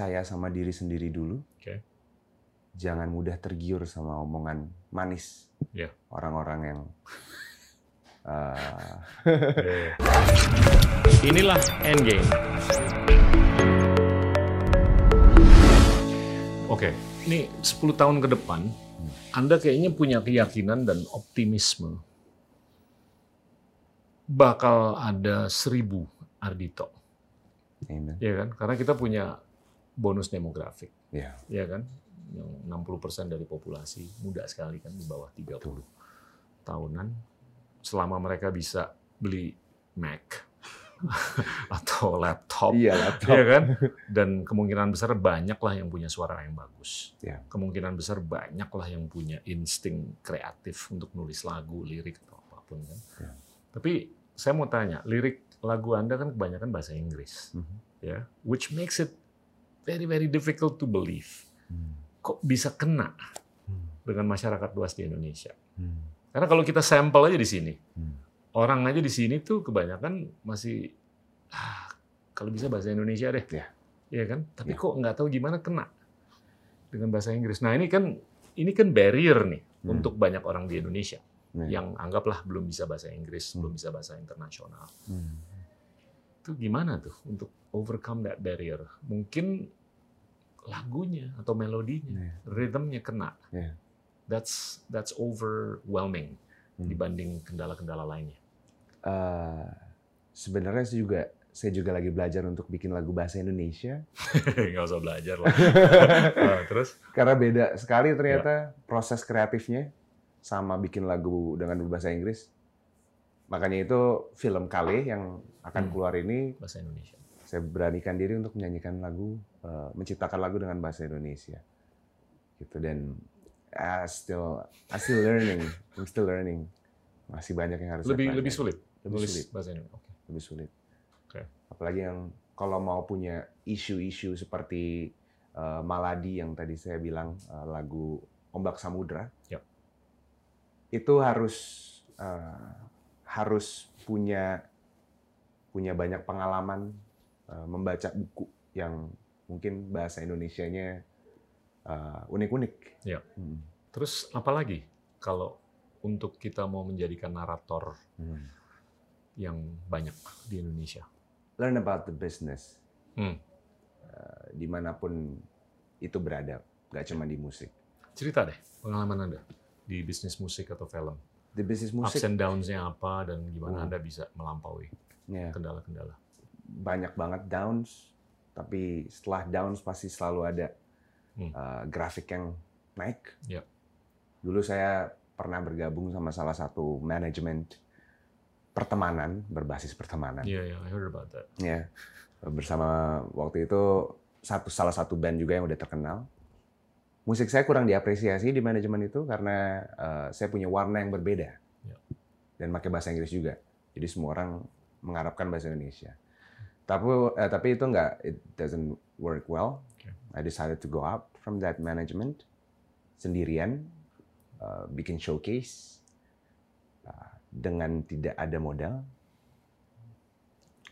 percaya sama diri sendiri dulu. Oke. Jangan mudah tergiur sama omongan manis Iya. orang-orang yang eh, Inilah Endgame. Oke, ini 10 tahun ke depan, Anda kayaknya punya keyakinan dan optimisme bakal ada seribu Ardito, amen. ya kan? Karena kita punya bonus demografik, Ya, ya kan? Yang 60% dari populasi muda sekali kan di bawah 30 tahunan. Selama mereka bisa beli Mac atau laptop, iya laptop. ya kan? Dan kemungkinan besar banyaklah yang punya suara yang bagus. Ya. Kemungkinan besar banyaklah yang punya insting kreatif untuk nulis lagu, lirik atau apa pun kan. Ya. Tapi saya mau tanya, lirik lagu Anda kan kebanyakan bahasa Inggris, Mhm. ya, which makes it very very difficult to believe. Hmm. Kok bisa kena Hmm. dengan masyarakat luas di Indonesia? Hmm. Karena kalau kita sampel aja di sini, Hmm. orang aja di sini tuh kebanyakan masih ah, kalau bisa bahasa Indonesia deh, Ya. Iya kan? Tapi Ya. kok nggak tahu gimana kena dengan bahasa Inggris. Nah ini kan ini kan barrier nih Hmm. untuk banyak orang di Indonesia Ya. yang anggaplah belum bisa bahasa Inggris, Hmm. belum bisa bahasa internasional. Hmm. Itu gimana tuh untuk overcome that barrier? Mungkin lagunya atau melodinya, Ya. rhythmnya kena. Ya. That's that's overwhelming Hmm. dibanding kendala-kendala lainnya. Eh, sebenarnya saya juga saya juga lagi belajar untuk bikin lagu bahasa Indonesia Nggak usah belajar lah. Nah, terus? karena beda sekali ternyata proses kreatifnya sama bikin lagu dengan berbahasa Inggris. Makanya itu film Kale yang akan Hmm. keluar ini Bahasa Indonesia. Saya beranikan diri untuk menyanyikan lagu, eh, menciptakan lagu dengan bahasa Indonesia. Gitu dan I still I still learning, I'm still learning. Masih banyak yang harus saya Lebih lebih sulit Lebih nulis sulit. bahasa Indonesia. Oke. lebih sulit. Oke. Apalagi yang kalau mau punya isu-isu seperti eh, Maladi yang tadi saya bilang eh, lagu Ombak Samudra, Ya. itu harus eh, harus punya punya banyak pengalaman eh, membaca buku yang mungkin bahasa Indonesianya eh, unik-unik. Ya. Hmm. Terus apalagi kalau untuk kita mau menjadikan narator Hmm. yang banyak di Indonesia? Learn about the business. Hmm. Eh, di mana pun itu berada, nggak cuma di musik. Cerita deh pengalaman Anda di bisnis musik atau film. Di bisnis Ups musik and downs-nya apa dan gimana Hmm. Anda bisa melampaui ya, kendala-kendala. Banyak banget downs, tapi setelah downs pasti selalu ada Hmm. uh, grafik yang naik. Ya. Dulu saya pernah bergabung sama salah satu manajemen pertemanan berbasis pertemanan. Iya, yeah, I heard about that. Ya, bersama waktu itu satu salah satu band juga yang udah terkenal. Musik saya kurang diapresiasi di manajemen itu karena uh, saya punya warna yang berbeda Ya. dan pakai bahasa Inggris juga. Jadi semua orang mengharapkan bahasa Indonesia. Tapi eh, tapi itu nggak, it doesn't work well. Oke. I decided to go out from that management sendirian, uh, bikin showcase uh, dengan tidak ada modal.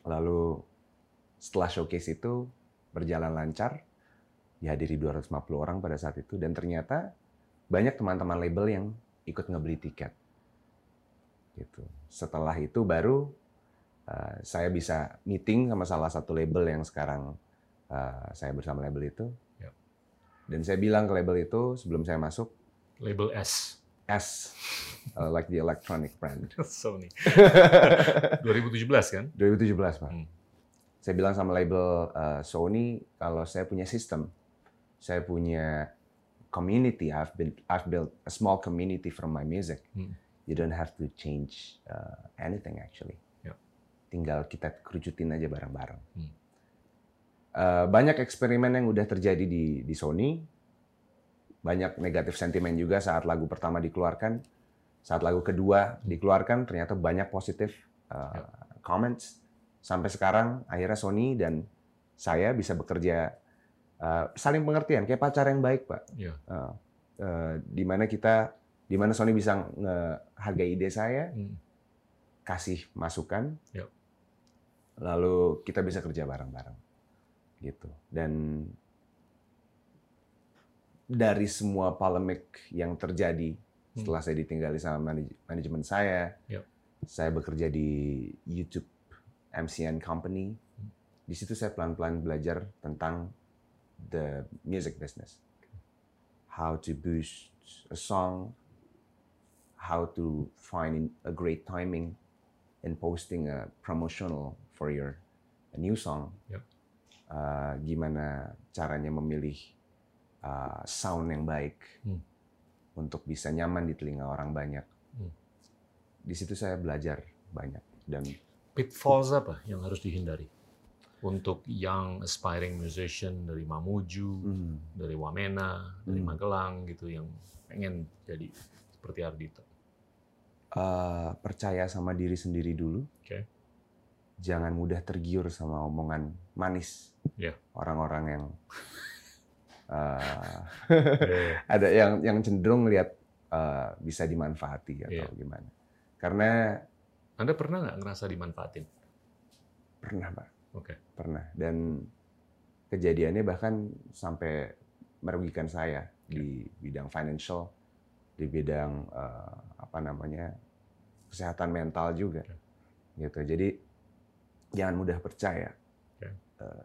Lalu setelah showcase itu berjalan lancar, dihadiri 250 orang pada saat itu dan ternyata banyak teman-teman label yang ikut ngebeli tiket. Gitu. Setelah itu baru uh, saya bisa meeting sama salah satu label yang sekarang uh, saya bersama label itu. Yap. Dan saya bilang ke label itu sebelum saya masuk, Label S. S, uh, like the electronic brand. Sony. 2017 kan? 2017 Pak. Hmm. Saya bilang sama label uh, Sony kalau saya punya sistem, saya punya community. I've been I've built a small community from my music. Hmm. You don't have to change uh, anything actually. Tinggal kita kerucutin aja bareng-bareng. Hmm. Uh, banyak eksperimen yang udah terjadi di di Sony. Banyak negatif sentimen juga saat lagu pertama dikeluarkan. Saat lagu kedua dikeluarkan ternyata banyak positif uh, comments. Sampai sekarang akhirnya Sony dan saya bisa bekerja uh, saling pengertian kayak pacar yang baik, Pak. Iya. Uh, uh, di mana kita di mana Sony bisa menghargai ide saya, Hmm. kasih masukan, Yap. Lalu kita bisa kerja bareng-bareng, gitu. Dan dari semua polemik yang terjadi setelah saya ditinggali sama manaj- manajemen saya, Yep. saya bekerja di YouTube MCN Company. Di situ saya pelan-pelan belajar tentang the music business, how to boost a song, how to find a great timing in posting a promotional for your a new song. Yep. Uh, gimana caranya memilih uh, sound yang baik Hmm. untuk bisa nyaman di telinga orang banyak. Hmm. Di situ saya belajar banyak dan Pitfalls apa yang harus dihindari untuk young aspiring musician dari Mamuju, hmm, dari Wamena, dari Hmm. Magelang gitu yang pengen jadi seperti Ardito. uh, percaya sama diri sendiri dulu. Oke. Jangan mudah tergiur sama omongan manis Iya. orang-orang yang uh, ada yang yang cenderung lihat uh, bisa dimanfaati atau Iya. gimana. Karena Anda pernah nggak ngerasa dimanfaatin? pernah, Pak, Oke. pernah dan kejadiannya bahkan sampai merugikan saya di bidang financial, di bidang uh, apa namanya kesehatan mental juga, gitu. Jadi jangan mudah percaya. Uh,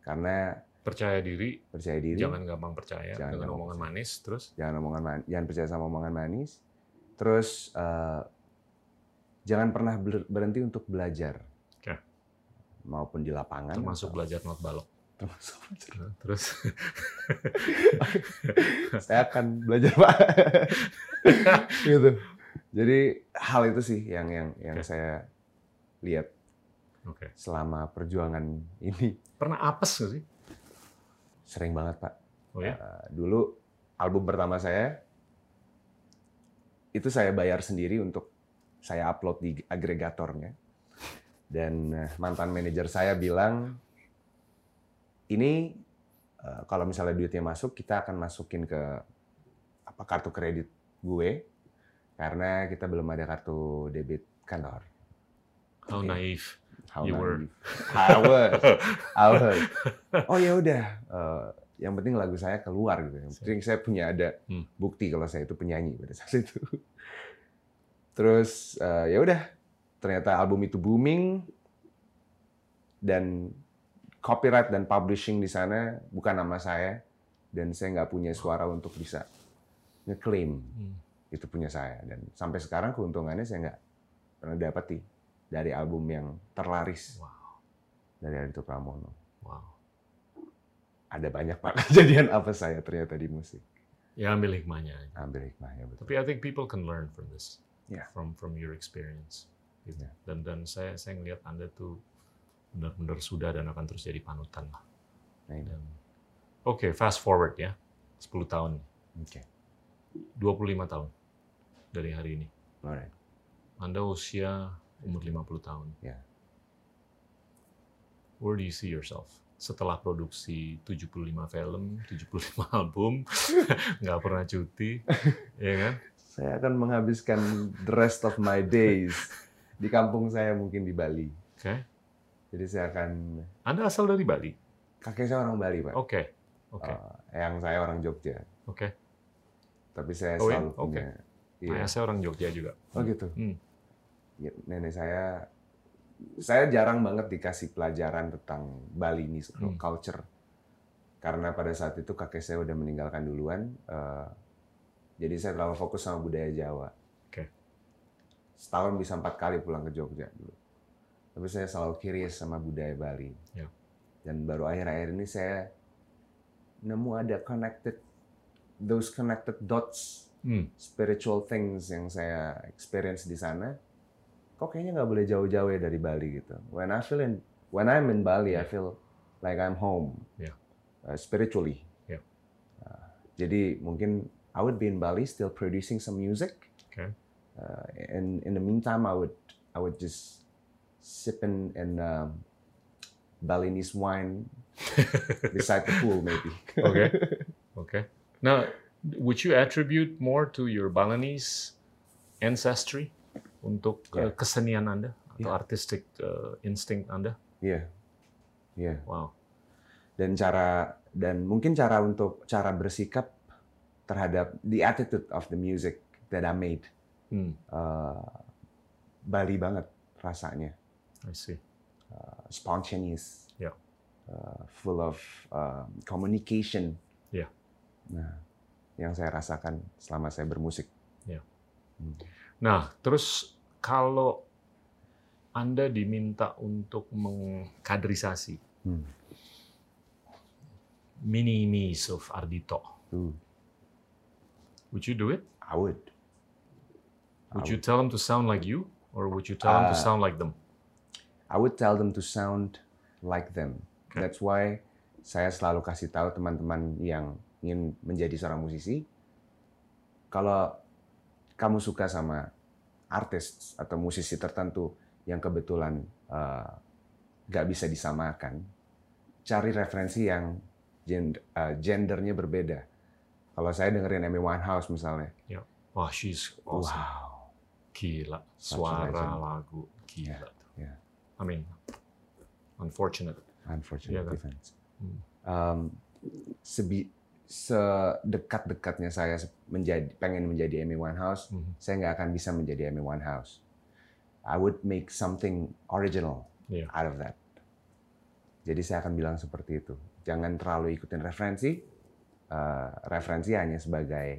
karena Percaya diri, percaya diri, jangan gampang percaya Jangan dengan gampang omongan percaya. manis, terus jangan omongan man- jangan percaya sama omongan manis, terus uh, jangan pernah ber- berhenti untuk belajar, Oke. maupun di lapangan, termasuk atau- belajar not balok. termasuk belajar. Nah, Terus saya akan belajar pak gitu jadi hal itu sih yang yang yang Oke. saya lihat Oke. selama perjuangan ini Pernah apes nggak sih? sering banget pak Oh ya? Eh, dulu album pertama saya itu saya bayar sendiri untuk saya upload di agregatornya dan eh, mantan manajer saya bilang ini eh, kalau misalnya duitnya masuk kita akan masukin ke apa kartu kredit gue karena kita belum ada kartu debit kantor. How Oke. naive. How You were. I was. I was. Oh ya udah. eh, yang penting lagu saya keluar gitu. Yang penting saya punya ada Hmm. bukti kalau saya itu penyanyi pada saat itu. Terus eh, ya udah. Ternyata album itu booming dan copyright dan publishing di sana bukan nama saya dan saya nggak punya suara untuk bisa ngeklaim Hmm. itu punya saya dan sampai sekarang keuntungannya saya nggak pernah dapati dari album yang terlaris Wow. dari Adito Pramono. Wow. Ada banyak pak kejadian apa saya ternyata di musik. Ya ambil hikmahnya. aja. Ambil hikmahnya betul. Tapi I think people can learn from this. Yeah. From from your experience. Gitu. Yeah. Dan dan saya saya ngelihat Anda tuh benar-benar sudah dan akan terus jadi panutan lah. Nah, Oke, fast forward ya. 10 tahun. Oke. 25 tahun dari hari ini. Alright. Anda usia umur 50 tahun. Ya. Where do you see yourself? Setelah produksi 75 film, 75 album, nggak pernah cuti, ya kan? Saya akan menghabiskan the rest of my days di kampung saya mungkin di Bali. Oke. Jadi saya akan Anda asal dari Bali? kakek saya orang Bali pak. Oke. Oke. Eh, yang saya orang Jogja. Oke. Tapi saya Oh, ya? selalu Oke. punya. Iya. Ayah saya orang Jogja juga. Oh gitu. Hmm. Ya, nenek saya saya jarang banget dikasih pelajaran tentang Bali ini Hmm. culture karena pada saat itu kakek saya udah meninggalkan duluan eh, jadi saya terlalu fokus sama budaya Jawa Oke. setahun bisa empat kali pulang ke Jogja dulu tapi saya selalu curious sama budaya Bali Ya. dan baru akhir-akhir ini saya nemu ada connected those connected dots Hmm. spiritual things yang saya experience di sana, kok kayaknya nggak boleh jauh-jauh ya dari Bali gitu. When I feel in, when I'm in Bali, I Yeah. feel like I'm home, Yeah. uh, spiritually. Yeah. Uh, jadi mungkin I would be in Bali still producing some music. Okay. Uh, and in the meantime, I would I would just sipping in um, Balinese wine beside the pool maybe. Oke. Oke. Now, would you attribute more to your Balinese ancestry untuk Yeah. uh, kesenian Anda atau Yeah. artistic uh, instinct Anda? Iya, iya. Wow. dan cara dan mungkin cara untuk cara bersikap terhadap the attitude of the music that I made. Hmm, Uh, Bali banget rasanya, I see. uh, spontaneous, Ya. uh, full of uh, communication. Ya. Nah, yang saya rasakan selama saya bermusik. Nah, terus kalau Anda diminta untuk mengkaderisasi Hmm. mini me's of Ardito, Ooh, would you do it? I would. I Would you tell them to sound like you, or would you tell them to Uh, sound like them? I would tell them to sound like them. Okay. That's why saya selalu kasih tahu teman-teman yang ingin menjadi seorang musisi, kalau kamu suka sama artis atau musisi tertentu yang kebetulan uh, nggak bisa disamakan, cari referensi yang gen- uh, gendernya berbeda. Kalau saya dengerin Amy Winehouse misalnya, Wah, she's awesome. wow, Gila, suara legend. lagu gila. Yeah, yeah. I mean, unfortunate. unfortunate Iya kan? events. Hmm. Um, sebi- sedekat-dekatnya saya menjadi pengen menjadi Amy Winehouse, Mhm. saya nggak akan bisa menjadi Amy Winehouse. I would make something original Iya. out of that. Jadi saya akan bilang seperti itu. Jangan terlalu ikutin referensi. Uh, referensi hanya sebagai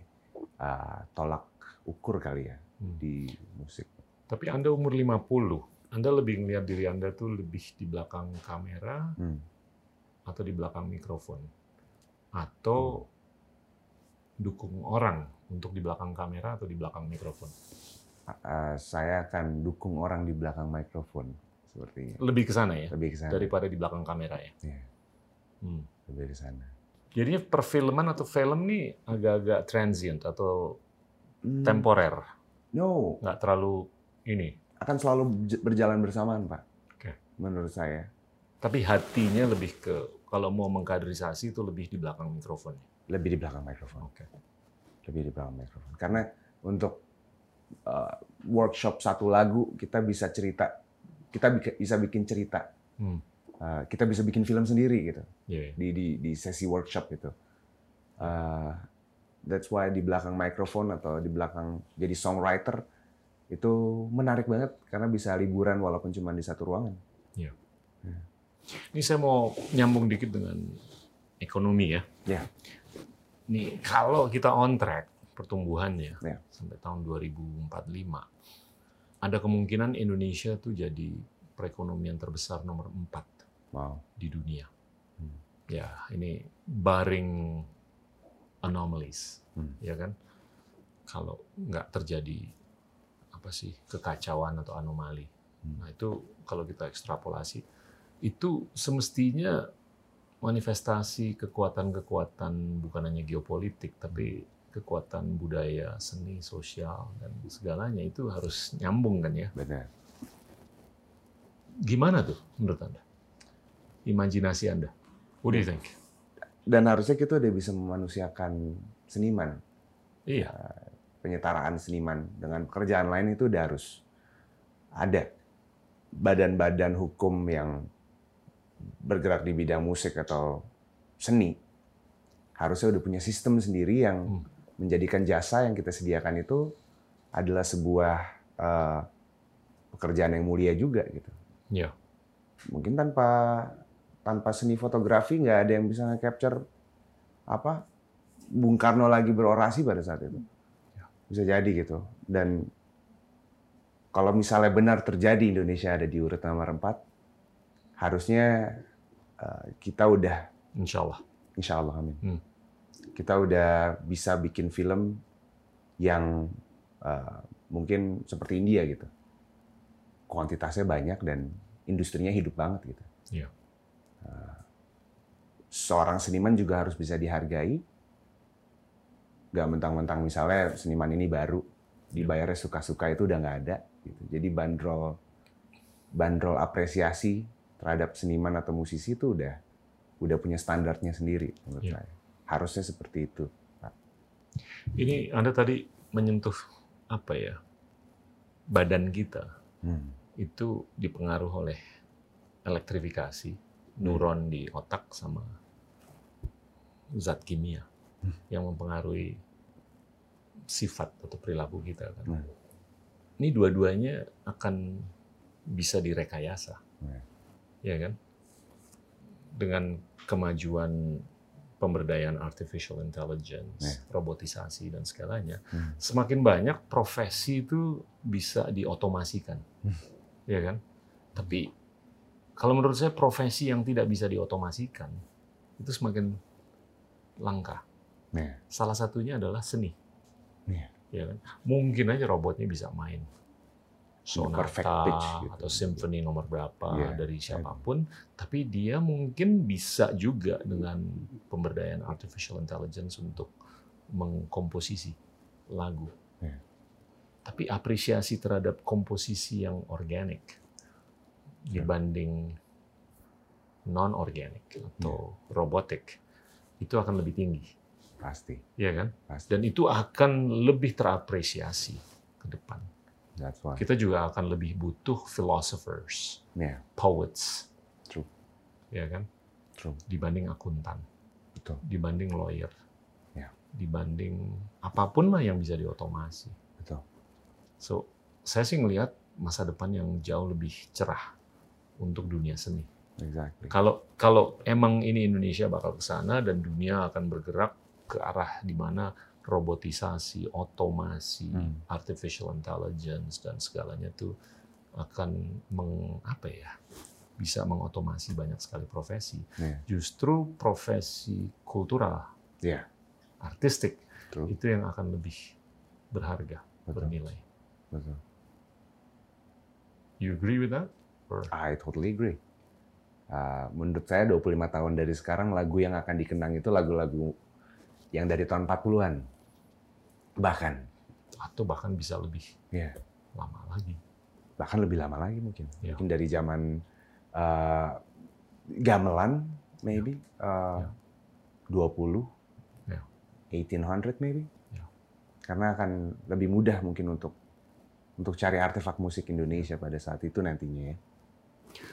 uh, tolak ukur kali ya Hmm. di musik. Tapi Anda umur 50, Anda lebih ngelihat diri Anda tuh lebih di belakang kamera Hmm. atau di belakang mikrofon? Atau dukung orang untuk di belakang kamera atau di belakang mikrofon? Uh, saya akan dukung orang di belakang mikrofon sepertinya. Lebih ke sana ya, Lebih ke sana. daripada di belakang kamera ya. Iya. Hmm. Lebih ke sana. Jadinya perfilman atau film nih agak-agak transient atau Hmm, temporer, No, nggak terlalu ini. akan selalu berjalan bersamaan, Pak. Oke. Menurut saya. Tapi hatinya lebih ke kalau mau mengkaderisasi itu lebih di belakang mikrofon. Lebih di belakang mikrofon. Oke. Lebih di belakang mikrofon. Karena untuk uh, workshop satu lagu, kita bisa cerita. Kita bisa bikin cerita. Hmm. Uh, kita bisa bikin film sendiri gitu. Iya. Di, di, di sesi workshop itu. Uh, that's why di belakang mikrofon atau di belakang jadi songwriter itu menarik banget karena bisa liburan walaupun cuma di satu ruangan. Ini saya mau nyambung dikit dengan ekonomi ya. Ya. Nih kalau kita on track pertumbuhannya Ya. sampai tahun 2045, ada kemungkinan Indonesia tuh jadi perekonomian terbesar nomor 4 Wow. di dunia. Hmm. Ya, ini barring anomalies, Hmm. ya kan? Kalau nggak terjadi apa sih kekacauan atau anomali, Hmm. nah itu kalau kita ekstrapolasi, itu semestinya manifestasi kekuatan-kekuatan bukan hanya geopolitik, tapi kekuatan budaya, seni, sosial dan segalanya itu harus nyambung kan ya? Benar. Gimana tuh menurut anda? Imajinasi anda? What do you think? Dan harusnya kita udah bisa memanusiakan seniman. Iya. Penyetaraan seniman dengan pekerjaan lain itu udah harus ada. Badan-badan hukum yang bergerak di bidang musik atau seni harusnya udah punya sistem sendiri yang Hmm. menjadikan jasa yang kita sediakan itu adalah sebuah eh, pekerjaan yang mulia juga gitu. Iya. mungkin tanpa tanpa seni fotografi nggak ada yang bisa nge-capture apa Bung Karno lagi berorasi pada saat itu bisa jadi gitu dan kalau misalnya benar terjadi Indonesia ada di urut nomor 4 harusnya eh, kita udah Insya Allah. Insya Allah amin Hmm. kita udah bisa bikin film yang eh, mungkin seperti India gitu kuantitasnya banyak dan industrinya hidup banget gitu. Iya. Eh, seorang seniman juga harus bisa dihargai. Gak mentang-mentang misalnya seniman ini baru dibayarnya suka-suka itu udah nggak ada. Gitu. Jadi bandrol bandrol apresiasi terhadap seniman atau musisi itu udah udah punya standarnya sendiri menurut Iya. saya. Harusnya seperti itu. Ini anda tadi menyentuh apa ya? Badan kita Hmm. itu dipengaruhi oleh elektrifikasi neuron di otak sama zat kimia Hmm. yang mempengaruhi sifat atau perilaku kita kan. Hmm. Ini dua-duanya akan bisa direkayasa, Ya. Ya kan? Dengan kemajuan pemberdayaan artificial intelligence, Ya. robotisasi dan segalanya, Hmm. semakin banyak profesi itu bisa diotomasikan, Hmm. ya kan? Tapi kalau menurut saya profesi yang tidak bisa diotomasikan itu semakin langka. Ya. Salah satunya adalah seni. Iya. Ya kan? Mungkin aja robotnya bisa main Perfect sonata pitch gitu. atau symphony nomor berapa Iya. dari siapa pun, tapi dia mungkin bisa juga dengan pemberdayaan artificial intelligence untuk mengkomposisi lagu. Iya. Tapi apresiasi terhadap komposisi yang organik Iya. dibanding non organik atau Iya. robotik itu akan lebih tinggi, Pasti. ya kan? Pasti. Dan itu akan lebih terapresiasi ke depan. That's why. Kita juga akan lebih butuh philosophers, Ya. poets, True. ya kan? True. Dibanding akuntan, Betul. dibanding lawyer, Ya. dibanding apa pun lah yang bisa diotomasi. Betul. So, saya sih ngelihat masa depan yang jauh lebih cerah untuk dunia seni. Exactly. Kalau kalau emang ini Indonesia bakal ke sana dan dunia akan bergerak ke arah di mana robotisasi, otomasi, Hmm. artificial intelligence dan segalanya itu akan meng apa ya? bisa mengotomasi banyak sekali profesi. Ya. Justru profesi kultural, Ya. artistik True. itu yang akan lebih berharga, Betul. bernilai. Betul. You agree with that? Or- I totally agree. Uh, menurut saya 25 tahun dari sekarang lagu yang akan dikenang itu lagu-lagu yang dari tahun 40-an. Bahkan. atau bahkan bisa lebih Ya. lama lagi. Bahkan lebih lama lagi mungkin. Ya. Mungkin dari zaman uh, gamelan maybe uh, Ya. 20 Ya. 1800 maybe. Ya. Karena akan lebih mudah mungkin untuk untuk cari artefak musik Indonesia pada saat itu nantinya ya.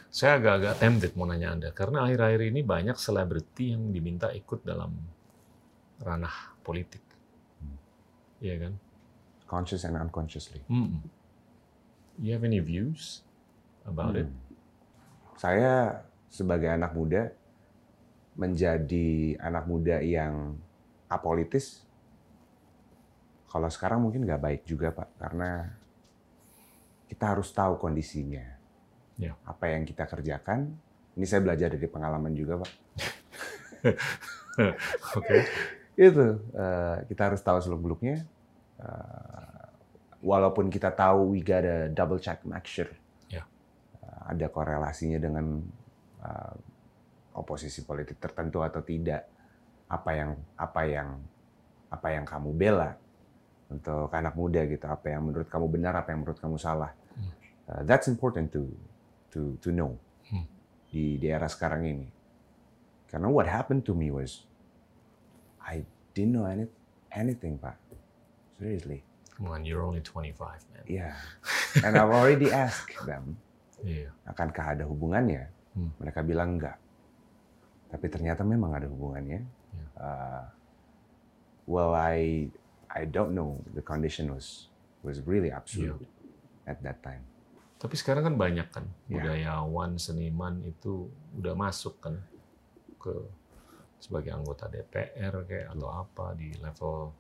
Saya agak-agak tempted mau nanya Anda, karena akhir-akhir ini banyak selebriti yang diminta ikut dalam ranah politik. Iya kan? Conscious and unconsciously. Mm-mm. You have any views about it? Hmm. Saya sebagai anak muda menjadi anak muda yang apolitis. Kalau sekarang mungkin nggak baik juga pak, karena kita harus tahu kondisinya. Ya. Apa yang kita kerjakan. Ini saya belajar dari pengalaman juga pak. Oke. Itu eh, kita harus tahu seluk beluknya. Walaupun kita tahu we gotta double check make sure Ya. eh, ada korelasinya dengan eh, oposisi politik tertentu atau tidak. Apa yang apa yang apa yang kamu bela untuk anak muda gitu. Apa yang menurut kamu benar, apa yang menurut kamu salah. Hmm. Eh, that's important to to to know Hmm. di di era sekarang ini. Karena what happened to me was I didn't know any, anything, Pak. Seriously. Come on, you're only 25, man. Yeah. And I've already asked them, Iya. akankah ada hubungannya? Hmm. Mereka bilang enggak. Tapi ternyata memang ada hubungannya. Yeah. Uh, well, I I don't know. The condition was was really absurd at that time. Tapi sekarang kan banyak kan Ya. budayawan, seniman itu udah masuk kan ke sebagai anggota DPR kayak atau apa di level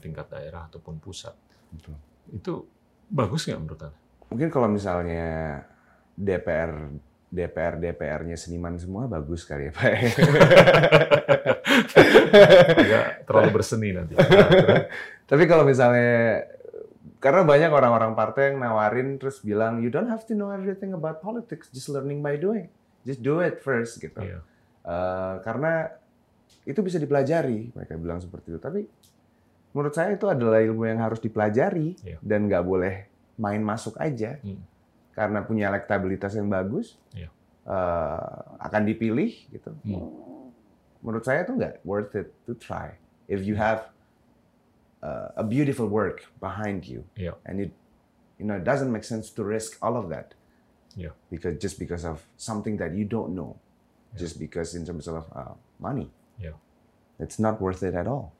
tingkat daerah ataupun pusat. Betul. Itu bagus nggak menurut Anda? Mungkin kalau misalnya DPR DPR DPR-nya seniman semua bagus kali ya, Pak. Agak terlalu berseni nanti. Tapi kalau misalnya karena banyak orang-orang partai yang nawarin terus bilang you don't have to know everything about politics, just learning by doing. Just do it first gitu. Iya. Eh, karena itu bisa dipelajari, mereka bilang seperti itu. Tapi menurut saya itu adalah ilmu yang harus dipelajari Iya. dan nggak boleh main masuk aja. Hmm. Karena punya elektabilitas yang bagus, Iya. eh, akan dipilih gitu. Hmm. Menurut saya itu nggak worth it to try. If you have uh, a beautiful work behind you, Iya. and it you know it doesn't make sense to risk all of that Yeah. because just because of something that you don't know Yeah. just because in terms of uh, money Yeah. it's not worth it at all Yeah.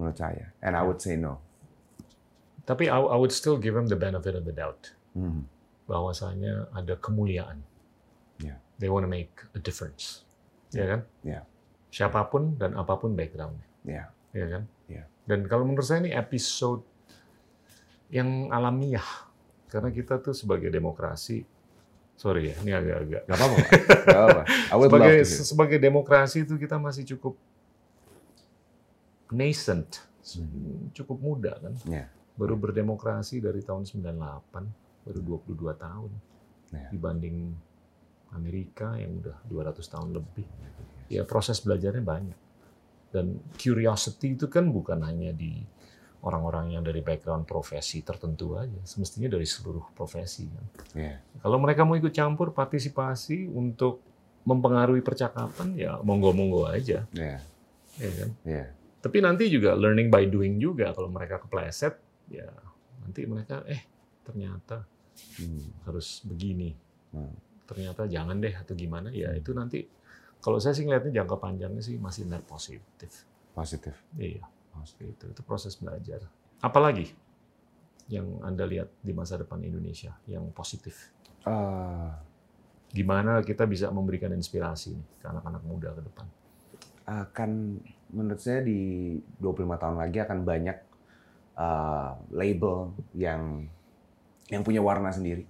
Menurut saya. And I would say no. Tapi I, I would still give them the benefit of the doubt. Hmm. bahwasanya ada kemuliaan. Ya. They want to make a difference. Ya kan? Ya. Siapa pun dan apa pun backgroundnya. Ya. Ya kan? Ya. Dan kalau menurut saya ini episode yang alamiah. Karena kita tuh sebagai demokrasi, sorry ya, ini agak-agak. Gak apa-apa. Apa-apa. Sebagai, sebagai demokrasi itu kita masih cukup nascent, cukup muda kan. Ya. Baru berdemokrasi dari tahun 98, baru 22 tahun. Ya. Dibanding Amerika yang udah 200 tahun lebih. Ya proses belajarnya banyak. Dan curiosity itu kan bukan hanya di orang-orang yang dari background profesi tertentu aja. Semestinya dari seluruh profesi. Kan. Ya. Kalau mereka mau ikut campur partisipasi untuk mempengaruhi percakapan, ya monggo-monggo aja. Ya. Ya kan? Ya. Tapi nanti juga learning by doing juga. Kalau mereka kepleset, ya nanti mereka, eh ternyata Hmm. harus begini. Hmm. Ternyata jangan deh atau gimana. Ya itu nanti, kalau saya sih ngeliatnya jangka panjangnya sih masih net positif. Positif. Iya, itu, itu proses belajar. Apalagi yang Anda lihat di masa depan Indonesia yang positif? Eh, Gimana kita bisa memberikan inspirasi nih ke anak-anak muda ke depan? Akan menurut saya di 25 tahun lagi akan banyak eh, label yang yang punya warna sendiri.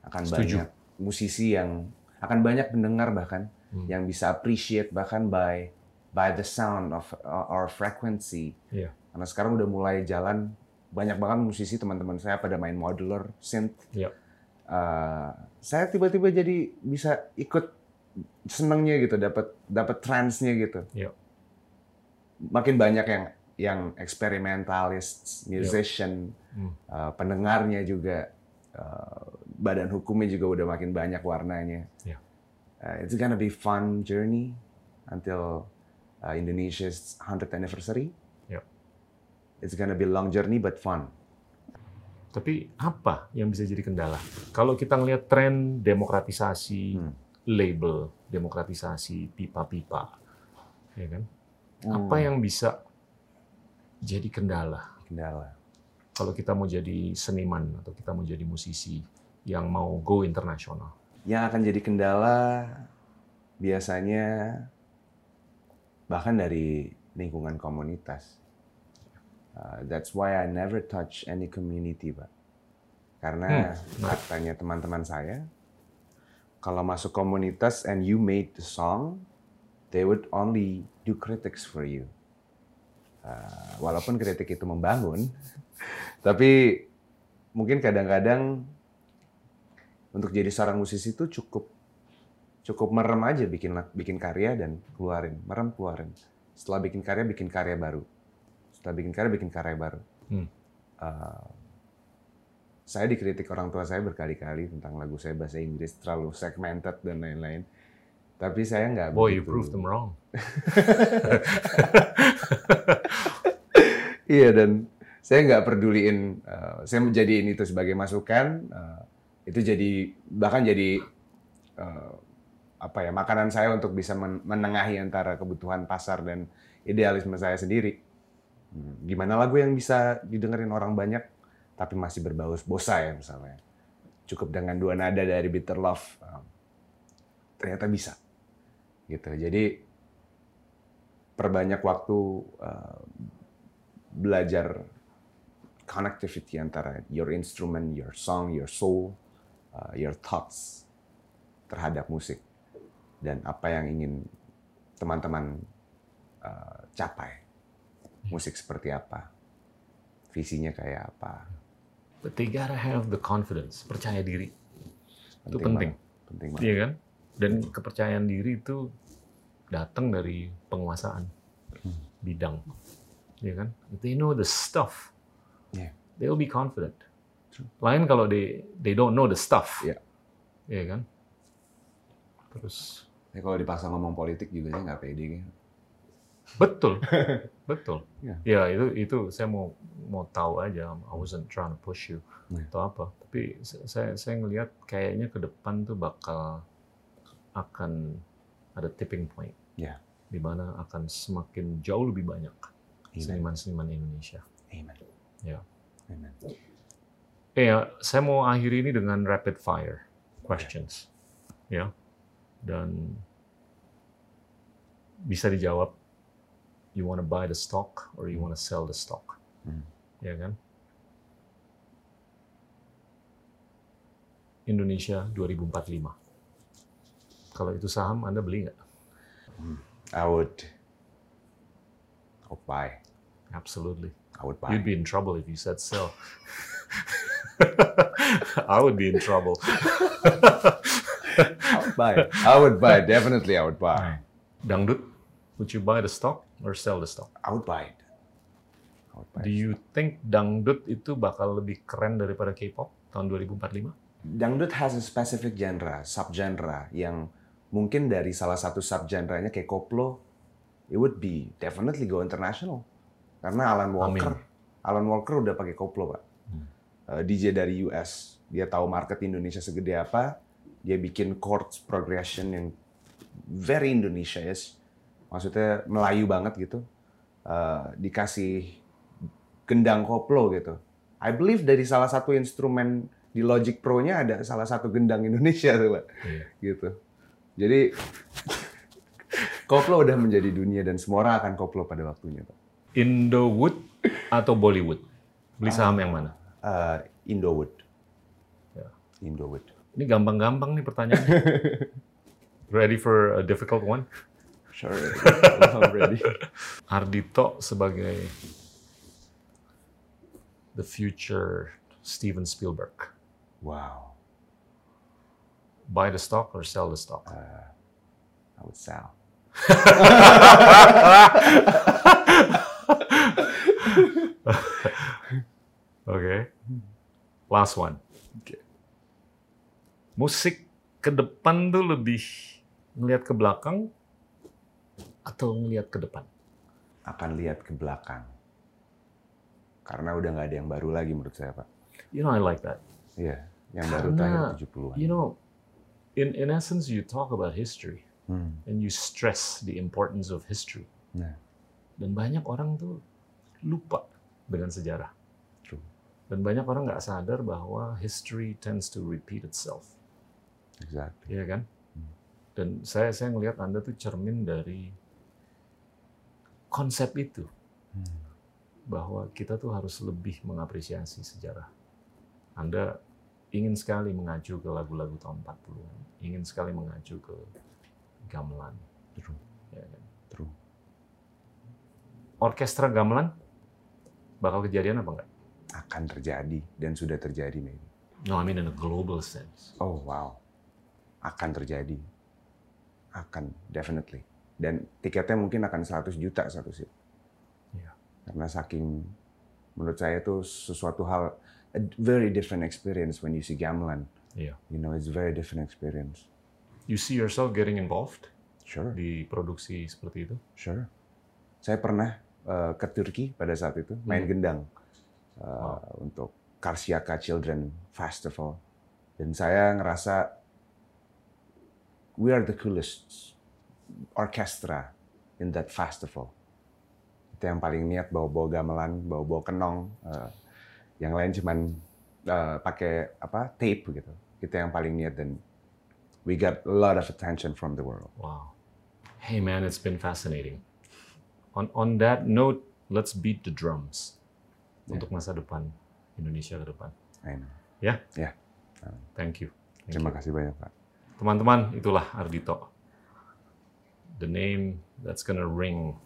Akan Setuju. banyak musisi yang akan banyak pendengar bahkan Hmm. yang bisa appreciate bahkan by by the sound of uh, our frequency. Iya. Karena sekarang udah mulai jalan banyak banget musisi teman-teman saya pada main modular synth. Iya. Uh, saya tiba-tiba jadi bisa ikut senengnya gitu, dapat dapat trance-nya gitu. Iya. Makin banyak yang yang experimentalist, musician, Hmm. uh, pendengarnya juga, uh, badan hukumnya juga udah makin banyak warnanya. Iya. Uh, it's gonna be fun journey until uh, Indonesia's 100th anniversary. Iya. It's gonna be long journey but fun. Tapi apa yang bisa jadi kendala? Kalau kita ngelihat tren demokratisasi Hmm. Label, demokratisasi pipa-pipa, ya kan? Apa Hmm. yang bisa jadi kendala kendala? kalau kita mau jadi seniman atau kita mau jadi musisi yang mau go internasional? Yang akan jadi kendala biasanya bahkan dari lingkungan komunitas. Uh, that's why I never touch any community, Pak. Karena Hmm, katanya teman-teman saya, kalau masuk komunitas and you made the song, they would only do critics for you. Uh, walaupun kritik itu membangun, tapi mungkin kadang-kadang untuk jadi seorang musisi itu cukup cukup merem aja bikin bikin karya dan keluarin, merem keluarin. Setelah bikin karya, bikin karya baru. Setelah bikin karya, bikin karya baru. Hmm. Uh, saya dikritik orang tua saya berkali-kali tentang lagu saya bahasa Inggris terlalu segmented dan lain-lain. Tapi saya nggak Boy, you begitu- proved them wrong. Iya dan saya nggak peduliin, eh, saya menjadiin itu sebagai masukan, eh, itu jadi bahkan jadi eh, apa ya makanan saya untuk bisa men- menengahi antara kebutuhan pasar dan idealisme saya sendiri. Hmm, Gimana lagu yang bisa didengerin orang banyak tapi masih berbau bosa ya misalnya. Cukup dengan dua nada dari Bitter Love, eh, ternyata bisa. Gitu. Jadi perbanyak waktu eh, belajar connectivity antara your instrument, your song, your soul, uh, your thoughts terhadap musik dan apa yang ingin teman-teman uh, capai. Musik seperti apa, visinya kayak apa. But they gotta have the confidence, percaya diri. Itu penting. banget, Penting banget. Iya kan? Dan kepercayaan diri itu datang dari penguasaan Hmm. bidang. Iya kan? If they know the stuff, Yeah. they will be confident. True. Lain kalau they they don't know the stuff. Yeah. Iya kan? Terus Ya, kalau dipaksa ngomong politik juga saya nggak pede. gitu. Betul, betul. Yeah. Ya itu itu saya mau mau tahu aja. I wasn't trying to push you Yeah. atau apa. Tapi saya saya ngelihat kayaknya ke depan tuh bakal akan ada tipping point. Yeah. Di mana akan semakin jauh lebih banyak seniman-seniman Indonesia. Amen. Ya. Amen. Eh, ya, saya mau akhiri ini dengan rapid fire questions, ya, dan bisa dijawab. You want to buy the stock or you want to sell the stock, Hmm. ya kan? Indonesia 2045. Kalau itu saham, Anda beli nggak? I would, I would buy. Absolutely. I would buy. You'd be in trouble if you said sell. I would be in trouble. I would buy. I would buy. Definitely, I would buy. Dangdut, would you buy the stock or sell the stock? I would buy it. I would buy. Do you think dangdut itu bakal lebih keren daripada K-pop tahun 2045? Dangdut has a specific genre, subgenre yang mungkin dari salah satu subgenrenya kayak koplo, it would be definitely go international. Karena Alan Walker, Alan Walker udah pakai koplo pak. Hmm. Uh, DJ dari US, dia tahu market Indonesia segede apa, dia bikin chords progression yang very Indonesia yes. Maksudnya Melayu banget gitu. Uh, dikasih gendang koplo gitu. I believe dari salah satu instrumen di Logic Pro-nya ada salah satu gendang Indonesia tuh, Pak. Iya. Gitu. Jadi koplo udah menjadi dunia dan semua orang akan koplo pada waktunya, Pak. Indowood atau Bollywood? Beli saham yang mana? Uh, Indowood. Ya. Indowood. Ini gampang-gampang nih pertanyaannya. Ready for a difficult one? Sure. I'm ready. Ardito sebagai the future Steven Spielberg. Wow. Buy the stock or sell the stock? I would sell. Oke. Last one. Oke. Musik ke depan tuh lebih ngelihat ke belakang atau ngelihat ke depan? Akan lihat ke belakang. Karena udah nggak ada yang baru lagi menurut saya, Pak. You know I like that. Iya, yang baru Karena, terakhir 70-an. You know, in in essence you talk about history Hmm. and you stress the importance of history. Nah, Dan banyak orang tuh lupa dengan sejarah. true. Dan banyak orang nggak sadar bahwa history tends to repeat itself. Exactly. Iya kan? Dan saya saya ngelihat Anda tuh cermin dari konsep itu Hmm. bahwa kita tuh harus lebih mengapresiasi sejarah. Anda ingin sekali mengacu ke lagu-lagu tahun 40-an, ingin sekali mengacu ke gamelan, True. ya kan? True. Orkestra gamelan bakal kejadian apa enggak? Akan terjadi dan sudah terjadi, maybe. No, I mean in a global sense. Oh, wow. Akan terjadi. Akan, definitely. Dan tiketnya mungkin akan 100 juta satu sih. Iya. Karena saking, menurut saya itu sesuatu hal, a very different experience when you see gamelan. Iya. You know, it's a very different experience. You see yourself getting involved Sure, di produksi seperti itu? sure. Saya pernah uh, ke Turki pada saat itu, main Hmm. gendang. uh, Untuk Karsiaka Children Festival. Dan saya ngerasa, we are the coolest orchestra in that festival. Itu yang paling niat bawa-bawa gamelan, bawa-bawa kenong. uh, yang lain cuman uh, pakai apa tape gitu. Kita yang paling niat dan we got a lot of attention from the world. Wow. Hey man, it's been fascinating. On on that note, let's beat the drums untuk masa depan Indonesia ke depan. I know. Ya? Ya. Thank you. Thank Terima you. kasih banyak Pak. Teman-teman, itulah Ardito. The name that's gonna ring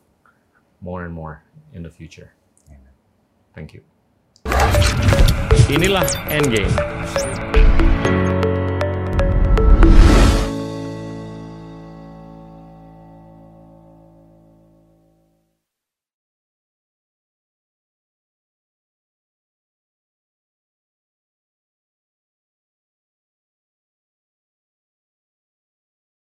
more and more in the future. Amen. Thank you. Inilah Endgame.